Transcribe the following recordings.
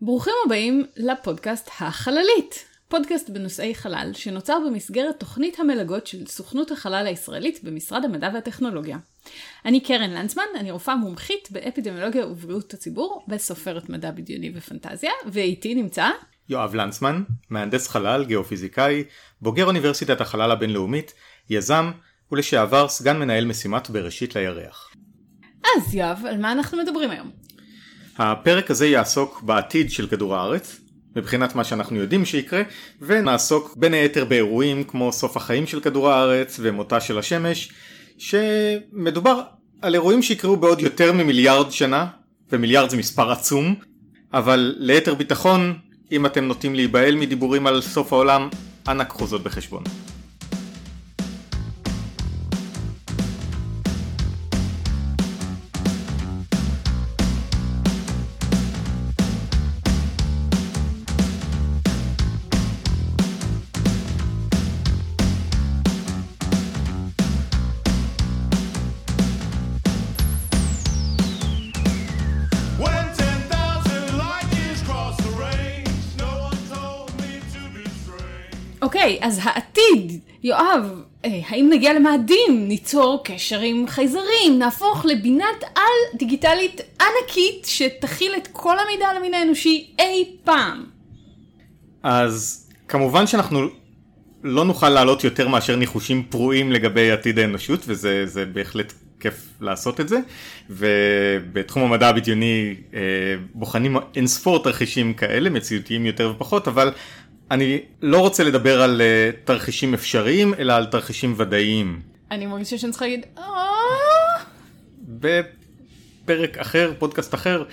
ברוכים הבאים לפודקאסט החללית, פודקאסט בנושאי חלל שנוצר במסגרת תוכנית המלגות של סוכנות החלל הישראלית במשרד המדע והטכנולוגיה. אני קרן לנצמן, אני רופאה מומחית באפידמיולוגיה ובריאות הציבור וסופרת מדע בדיוני ופנטזיה, ואיתי נמצא יואב לנצמן, מהנדס חלל, גיאופיזיקאי, בוגר אוניברסיטת החלל הבינלאומית, יזם ולשעבר סגן מנהל משימת בראשית לירח. אז יואב, על מה אנחנו מדברים היום? הפרק הזה יעסוק בעתיד של כדור הארץ, מבחינת מה שאנחנו יודעים שיקרה, ונעסוק בין היתר באירועים כמו סוף החיים של כדור הארץ ומותה של השמש, שמדובר על אירועים שיקרו בעוד יותר ממיליארד שנה, ומיליארד זה מספר עצום, אבל ליתר ביטחון, אם אתם נוטים להיבהל מדיבורים על סוף העולם, אנא קחו זאת בחשבון. אוקיי, אז העתיד, יואב, אה, האם נגיע למאדים, ניצור קשר עם חייזרים, נהפוך לבינת על דיגיטלית ענקית שתכיל את כל המידע על המין האנושי אי פעם? אז כמובן שאנחנו לא נוכל להעלות יותר מאשר ניחושים פרועים לגבי עתיד האנושות וזה זה בהחלט כיף לעשות את זה ובתחום המדע הבדיוני אה, בוחנים אין ספור תרחישים כאלה מציאותיים יותר ופחות אבל אני לא רוצה לדבר על אה, תרחישים אפשריים אלא על תרחישים ודאיים. אני מרגישה שאני צריכה להגיד, "אה?" בפרק אחר פודקאסט אחר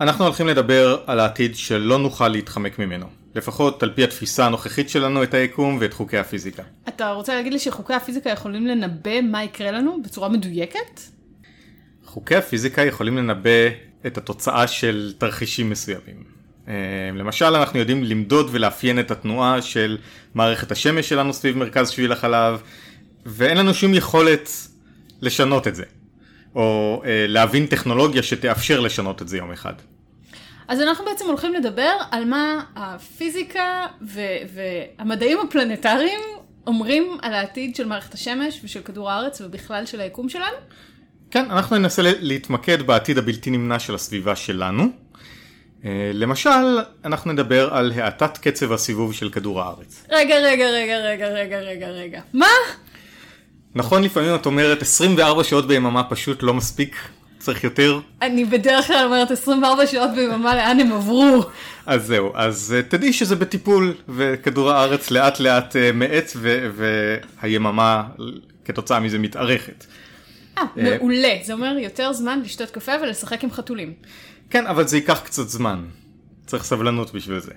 אנחנו הולכים לדבר על העתיד שלא נוכל להתחמק ממנו לפחות על פי התפיסה הנוכחית שלנו את היקום ואת חוקי הפיזיקה. אתה רוצה להגיד לי שחוקי הפיזיקה יכולים לנבא מה יקרה לנו בצורה מדויקת? חוקי הפיזיקה יכולים לנבא את התוצאה של תרחישים מסוימים. אה, למשל אנחנו יודעים למדוד ולאפיין את התנועה של מערכת השמש שלנו סביב מרכז שביל החלב ואין לנו שום יכולת לשנות את זה. או אה, להבין טכנולוגיה שתאפשר לשנות את זה יום אחד. אז אנחנו בעצם הולכים לדבר על מה הפיזיקה והמדעים הפלנטריים אומרים על העתיד של מערכת השמש ושל כדור הארץ ובכלל של היקום שלנו. כן, אנחנו ננסה להתמקד בעתיד הבלתי נמנע של הסביבה שלנו. אה, למשל, אנחנו נדבר על האטת קצב הסיבוב של כדור הארץ. רגע, רגע, רגע, רגע, רגע, רגע, רגע. מה? נכון לפעמים את אומרת 24 שעות ביממה פשוט לא מספיק, צריך יותר, אני בדרך כלל אומרת 24 שעות ביממה לאן הם עברו. אז זהו, אז אה, תדעי שזה בטיפול וכדור הארץ לאט לאט אה, מאט והיממה כתוצאה מזה מתארכת. אה, מעולה. זה אומר יותר זמן לשתות קפה ולשחק עם חתולים. כן, אבל זה ייקח קצת זמן, צריך סבלנות בשביל זה.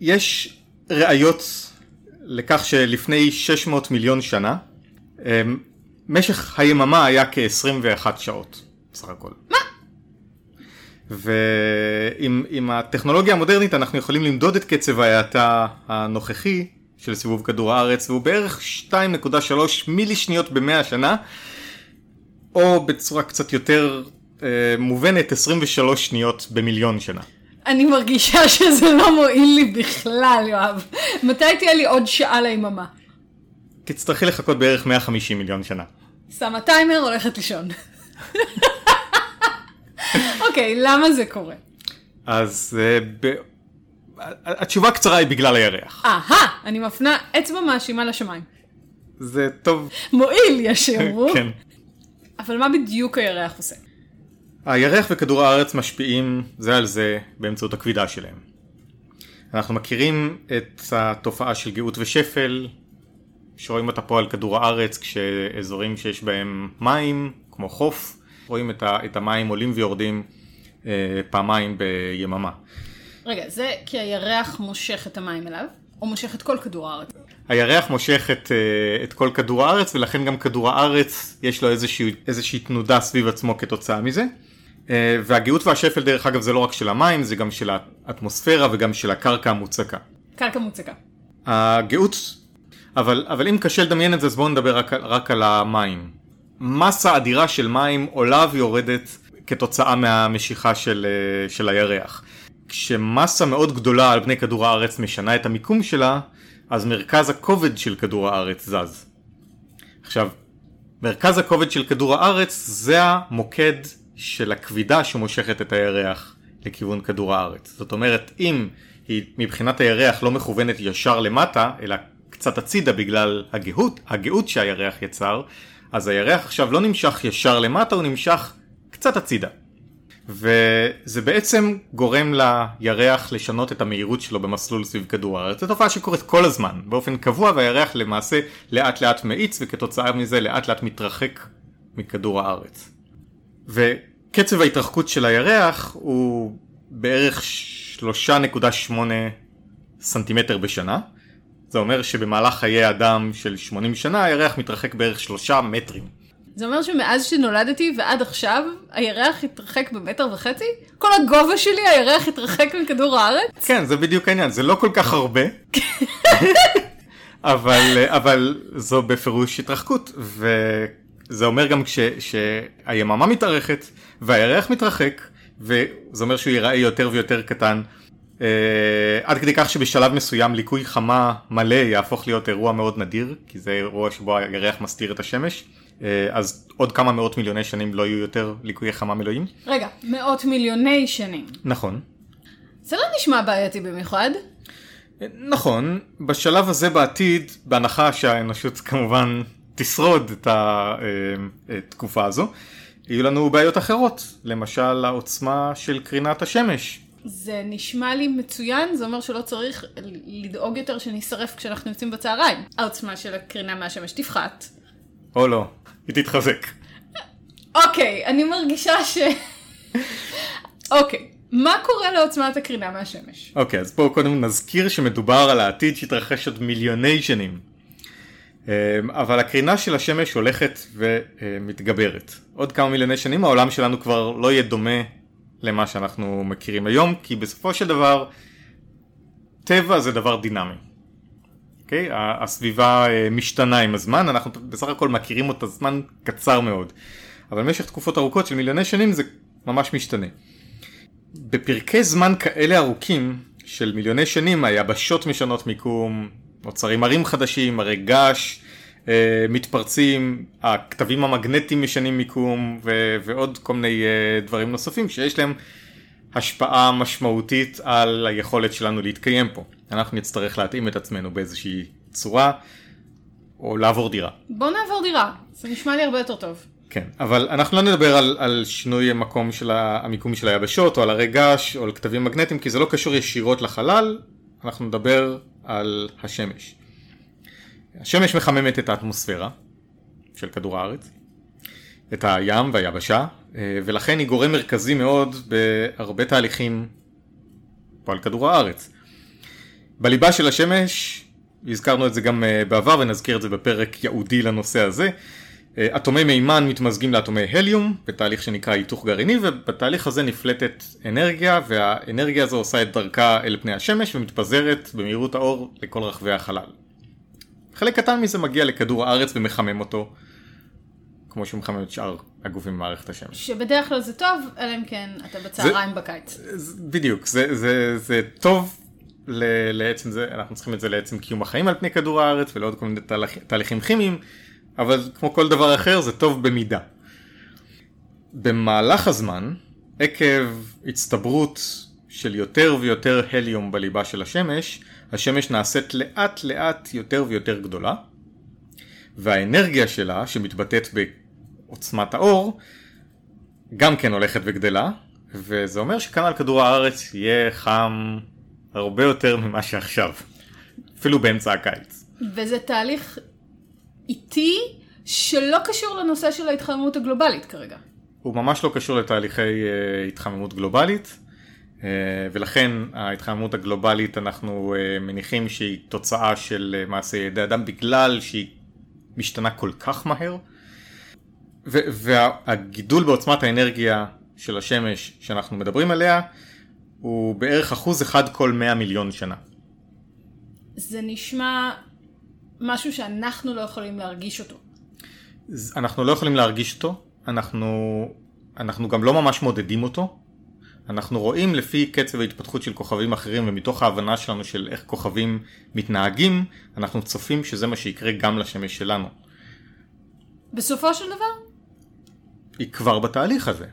יש ראיות לכך שלפני 600 מיליון שנה, אמ, משך היממה היה כ-21 שעות, בסך הכל. מה? ועם עם הטכנולוגיה המודרנית אנחנו יכולים למדוד את קצב ההאטה הנוכחי של סיבוב כדור הארץ והוא בערך 2.3 מילי שניות במאה שנה או בצורה קצת יותר מובנת 23 שניות במיליון שנה. אני מרגישה שזה לא מועיל לי בכלל, יואב. מתי תהיה לי עוד שעה ליממה? תצטרכי לחכות בערך 150 מיליון שנה. שמה טיימר, הולכת לישון. אוקיי, למה זה קורה? אז אה, ב... התשובה הקצרה היא בגלל הירח. אהה, אני מפנה אצבע מאשימה לשמיים. זה טוב, מועיל, יש שיאמרו. כן. אבל מה בדיוק הירח עושה? הירח וכדור הארץ משפיעים זה על זה באמצעות הכבידה שלהם. אנחנו מכירים את התופעה של גאות ושפל, שרואים אותה פה על כדור הארץ כשאזורים שיש בהם מים, כמו חוף, רואים את, ה, את המים עולים ויורדים אה, פעמיים ביממה. רגע, זה כי הירח מושך את המים אליו, או מושך את כל כדור הארץ? הירח מושך את, אה, את כל כדור הארץ ולכן גם כדור הארץ יש לו איזושהי, איזושהי תנודה סביב עצמו כתוצאה מזה. אה, והגאות והשפל דרך אגב זה לא רק של המים זה גם של האטמוספירה וגם של הקרקע המוצקה. קרקע מוצקה. הגאות, אבל, אבל אם קשה לדמיין את זה אז בואו נדבר רק, רק על המים. מסה אדירה של מים עולה ויורדת כתוצאה מהמשיכה של, אה, של הירח. כשמסה מאוד גדולה על פני כדור הארץ משנה את המיקום שלה, אז מרכז הכובד של כדור הארץ זז. עכשיו, מרכז הכובד של כדור הארץ זה המוקד של הכבידה שמושכת את הירח לכיוון כדור הארץ. זאת אומרת, אם היא מבחינת הירח לא מכוונת ישר למטה, אלא קצת הצידה בגלל הגאות, הגאות שהירח יצר, אז הירח עכשיו לא נמשך ישר למטה, הוא נמשך קצת הצידה. וזה בעצם גורם לירח לשנות את המהירות שלו במסלול סביב כדור הארץ. זו תופעה שקורית כל הזמן, באופן קבוע, והירח למעשה לאט לאט מאיץ, וכתוצאה מזה לאט לאט מתרחק מכדור הארץ. וקצב ההתרחקות של הירח הוא בערך 3.8 סנטימטר בשנה. זה אומר שבמהלך חיי אדם של 80 שנה הירח מתרחק בערך 3 מטרים. זה אומר שמאז שנולדתי ועד עכשיו, הירח התרחק במטר וחצי? כל הגובה שלי הירח התרחק מכדור הארץ? כן, זה בדיוק העניין, זה לא כל כך הרבה, אבל, אבל זו בפירוש התרחקות, וזה אומר גם כש, שהיממה מתארכת והירח מתרחק, וזה אומר שהוא ייראה יותר ויותר קטן, uh, עד כדי כך שבשלב מסוים ליקוי חמה מלא יהפוך להיות אירוע מאוד נדיר, כי זה אירוע שבו הירח מסתיר את השמש. uh, אז עוד כמה מאות מיליוני שנים לא יהיו יותר ליקויי חמה מלאים. רגע, מאות מיליוני שנים. נכון. זה לא נשמע בעייתי במיוחד. נכון, בשלב הזה בעתיד, בהנחה שהאנושות כמובן תשרוד את התקופה הזו, יהיו לנו בעיות אחרות, למשל העוצמה של קרינת השמש. זה נשמע לי מצוין, זה אומר שלא צריך לדאוג יותר שנשרף כשאנחנו יוצאים בצהריים. העוצמה של הקרינה מהשמש תפחת. או לא, היא תתחזק. אוקיי, אני מרגישה ש... אוקיי, מה קורה לעוצמת הקרינה מהשמש? אוקיי, אז בואו קודם נזכיר שמדובר על העתיד שהתרחש עוד מיליוני שנים. אמ, אבל הקרינה של השמש הולכת ומתגברת. עוד כמה מיליוני שנים העולם שלנו כבר לא יהיה דומה למה שאנחנו מכירים היום, כי בסופו של דבר טבע זה דבר דינמי. אוקיי? ה- הסביבה אה, משתנה עם הזמן, אנחנו בסך הכל מכירים אותה זמן קצר מאוד. אבל במשך תקופות ארוכות של מיליוני שנים זה ממש משתנה. בפרקי זמן כאלה ארוכים של מיליוני שנים היבשות משנות מיקום, נוצרים ערים חדשים, הרי געש אה, מתפרצים, הכתבים המגנטיים משנים מיקום ו- ועוד כל מיני אה, דברים נוספים שיש להם השפעה משמעותית על היכולת שלנו להתקיים פה. אנחנו נצטרך להתאים את עצמנו באיזושהי צורה או לעבור דירה. בוא נעבור דירה, זה נשמע לי הרבה יותר טוב. כן, אבל אנחנו לא נדבר על, על שינוי המקום של ה- המיקום של היבשות או על הרי געש או על כתבים מגנטיים כי זה לא קשור ישירות לחלל, אנחנו נדבר על השמש. השמש מחממת את האטמוספירה של כדור הארץ, את הים והיבשה, אה, ולכן היא גורם מרכזי מאוד בהרבה תהליכים פה על כדור הארץ. בליבה של השמש, הזכרנו את זה גם אה, בעבר ונזכיר את זה בפרק ייעודי לנושא הזה, אטומי מימן מתמזגים לאטומי הליום בתהליך שנקרא היתוך גרעיני ובתהליך הזה נפלטת אנרגיה והאנרגיה הזו עושה את דרכה אל פני השמש ומתפזרת במהירות האור לכל רחבי החלל. חלק קטן מזה מגיע לכדור הארץ ומחמם אותו כמו שהוא מחמם את שאר הגופים במערכת השמש. שבדרך כלל זה טוב, אלא אם כן אתה בצהריים בקיץ. זה- בדיוק, זה, זה, זה טוב ל- לעצם זה, אנחנו צריכים את זה לעצם קיום החיים על פני כדור הארץ ולעוד כל מיני תהליכים כימיים, אבל כמו כל דבר אחר זה טוב במידה. במהלך הזמן, עקב הצטברות של יותר ויותר הליום בליבה של השמש, השמש נעשית לאט לאט יותר ויותר גדולה, והאנרגיה שלה, שמתבטאת בעוצמת האור, גם כן הולכת וגדלה, וזה אומר שכאן על כדור הארץ יהיה חם הרבה יותר ממה שעכשיו, אפילו באמצע הקיץ. וזה תהליך איטי שלא קשור לנושא של ההתחממות הגלובלית כרגע. הוא ממש לא קשור לתהליכי uh, התחממות גלובלית, uh, ולכן ההתחממות הגלובלית אנחנו uh, מניחים שהיא תוצאה של uh, מעשה ידי אדם בגלל שהיא משתנה כל כך מהר, והגידול בעוצמת האנרגיה של השמש שאנחנו מדברים עליה הוא בערך אחוז אחד כל 100 מיליון שנה. זה נשמע משהו שאנחנו לא יכולים להרגיש אותו. אנחנו לא יכולים להרגיש אותו, אנחנו, אנחנו גם לא ממש מודדים אותו, אנחנו רואים לפי קצב ההתפתחות של כוכבים אחרים ומתוך ההבנה שלנו של איך כוכבים מתנהגים, אנחנו צופים שזה מה שיקרה גם לשמש שלנו. בסופו של דבר? היא כבר בתהליך הזה,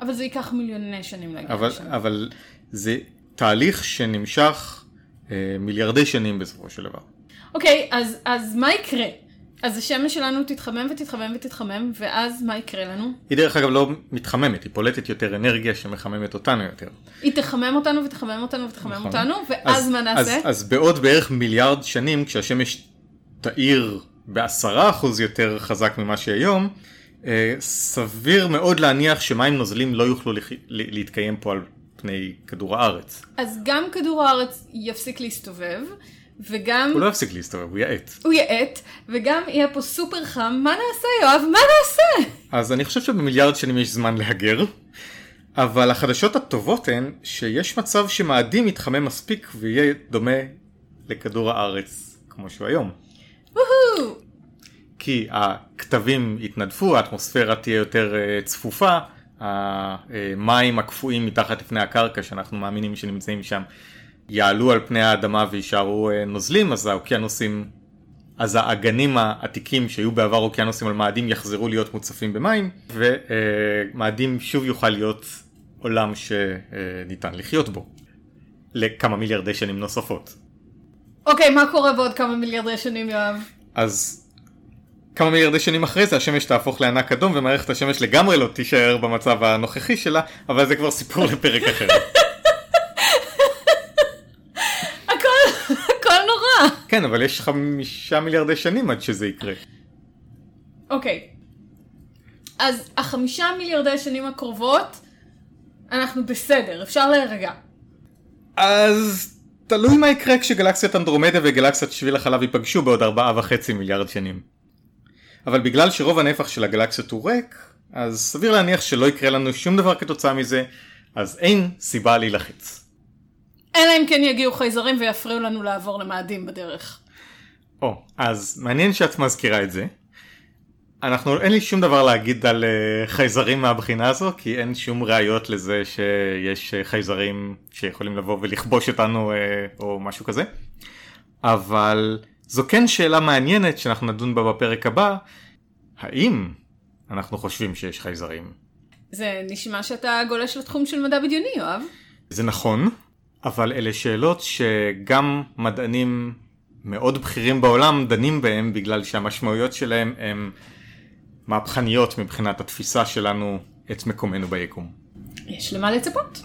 אבל זה ייקח מיליוני שנים להגיע אבל, לשם. אבל זה תהליך שנמשך אה, מיליארדי שנים בסופו של דבר. אוקיי, אז, אז מה יקרה? אז השמש שלנו תתחמם ותתחמם ותתחמם, ואז מה יקרה לנו? היא דרך אגב לא מתחממת, היא פולטת יותר אנרגיה שמחממת אותנו יותר. היא תחמם אותנו ותחמם אותנו ותחמם נכון. אותנו, ואז מה נעשה? אז, אז בעוד בערך מיליארד שנים, כשהשמש תאיר בעשרה אחוז יותר חזק ממה שהיום, אה, סביר מאוד להניח שמים נוזלים לא יוכלו לח... להתקיים פה על פני כדור הארץ. אז גם כדור הארץ יפסיק להסתובב, וגם הוא לא יפסיק להסתובב, הוא יעט. הוא יעט, וגם יהיה פה סופר חם, מה נעשה יואב? מה נעשה? אז אני חושב שבמיליארד שנים יש זמן להגר, אבל החדשות הטובות הן שיש מצב שמאדים יתחמם מספיק ויהיה דומה לכדור הארץ כמו שהוא היום. וואו! כי הכתבים יתנדפו, האטמוספירה תהיה יותר אה, צפופה, המים הקפואים מתחת לפני הקרקע שאנחנו מאמינים שנמצאים שם יעלו על פני האדמה ויישארו אה, נוזלים, אז האוקיינוסים, אז האגנים העתיקים שהיו בעבר אוקיינוסים על מאדים יחזרו להיות מוצפים במים, ומאדים שוב יוכל להיות עולם שניתן לחיות בו. לכמה מיליארדי שנים נוספות. אוקיי, מה קורה בעוד כמה מיליארדי שנים יואב? אז כמה מיליארדי שנים אחרי זה השמש תהפוך לענק אדום ומערכת השמש לגמרי לא תישאר במצב הנוכחי שלה, אבל זה כבר סיפור לפרק אחר. הכל, הכל נורא. כן, אבל יש חמישה מיליארדי שנים עד שזה יקרה. אוקיי. אז החמישה מיליארדי שנים הקרובות, אנחנו בסדר, אפשר להירגע. אז תלוי מה יקרה כשגלקסיית אנדרומדה וגלקסיית שביל החלב ייפגשו בעוד ארבעה וחצי מיליארד שנים. אבל בגלל שרוב הנפח של הגלקסיות הוא ריק, אז סביר להניח שלא יקרה לנו שום דבר כתוצאה מזה, אז אין סיבה להילחץ. אלא אם כן יגיעו חייזרים ויפריעו לנו לעבור למאדים בדרך. או, אז מעניין שאת מזכירה את זה. אנחנו, אין לי שום דבר להגיד על uh, חייזרים מהבחינה הזו, כי אין שום ראיות לזה שיש uh, חייזרים שיכולים לבוא ולכבוש אותנו uh, או משהו כזה. אבל זו כן שאלה מעניינת שאנחנו נדון בה בפרק הבא, האם אנחנו חושבים שיש חייזרים? זה נשמע שאתה גולש לתחום של מדע בדיוני, יואב. זה נכון, אבל אלה שאלות שגם מדענים מאוד בכירים בעולם דנים בהם בגלל שהמשמעויות שלהם הן מהפכניות מבחינת התפיסה שלנו את מקומנו ביקום. יש למה לצפות.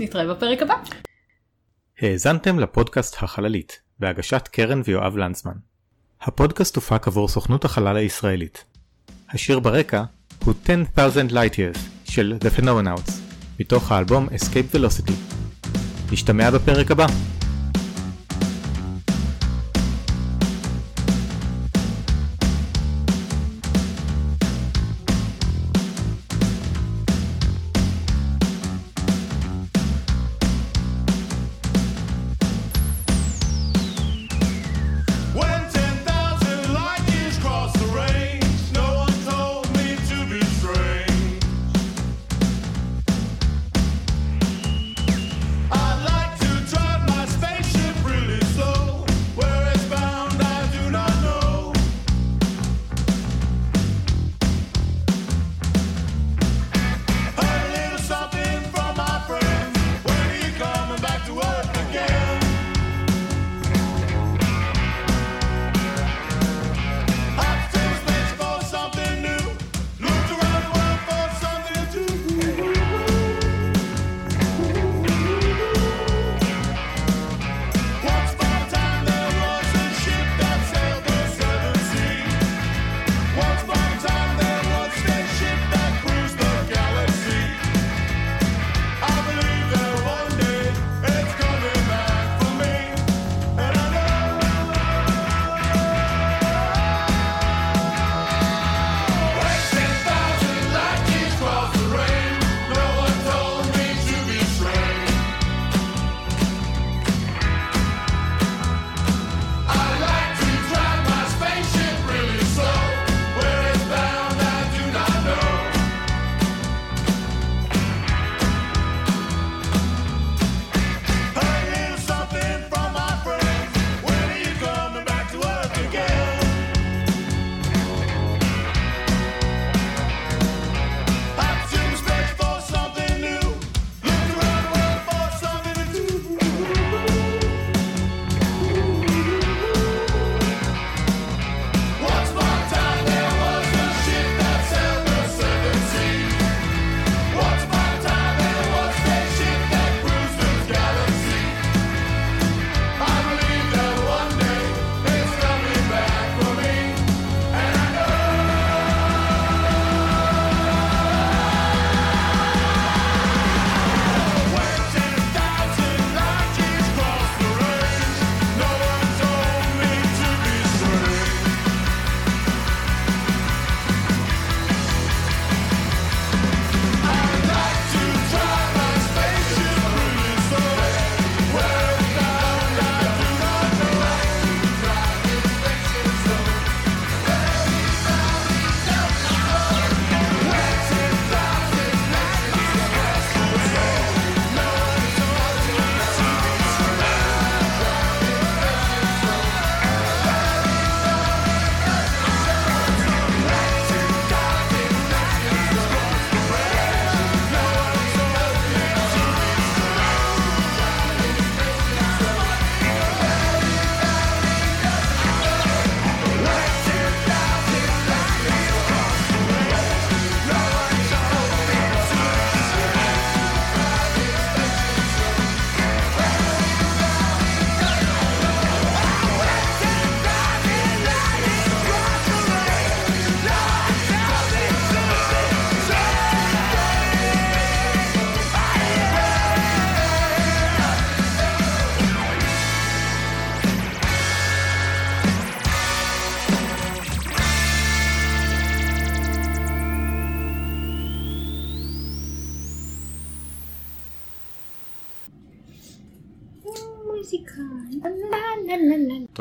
נתראה בפרק הבא. האזנתם לפודקאסט החללית, בהגשת קרן ויואב לנצמן. הפודקאסט הופק עבור סוכנות החלל הישראלית. השיר ברקע הוא 10,000 Light Years של The Phenomenauts, מתוך האלבום Escape Velocity. נשתמע בפרק הבא.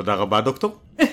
תודה רבה דוקטור.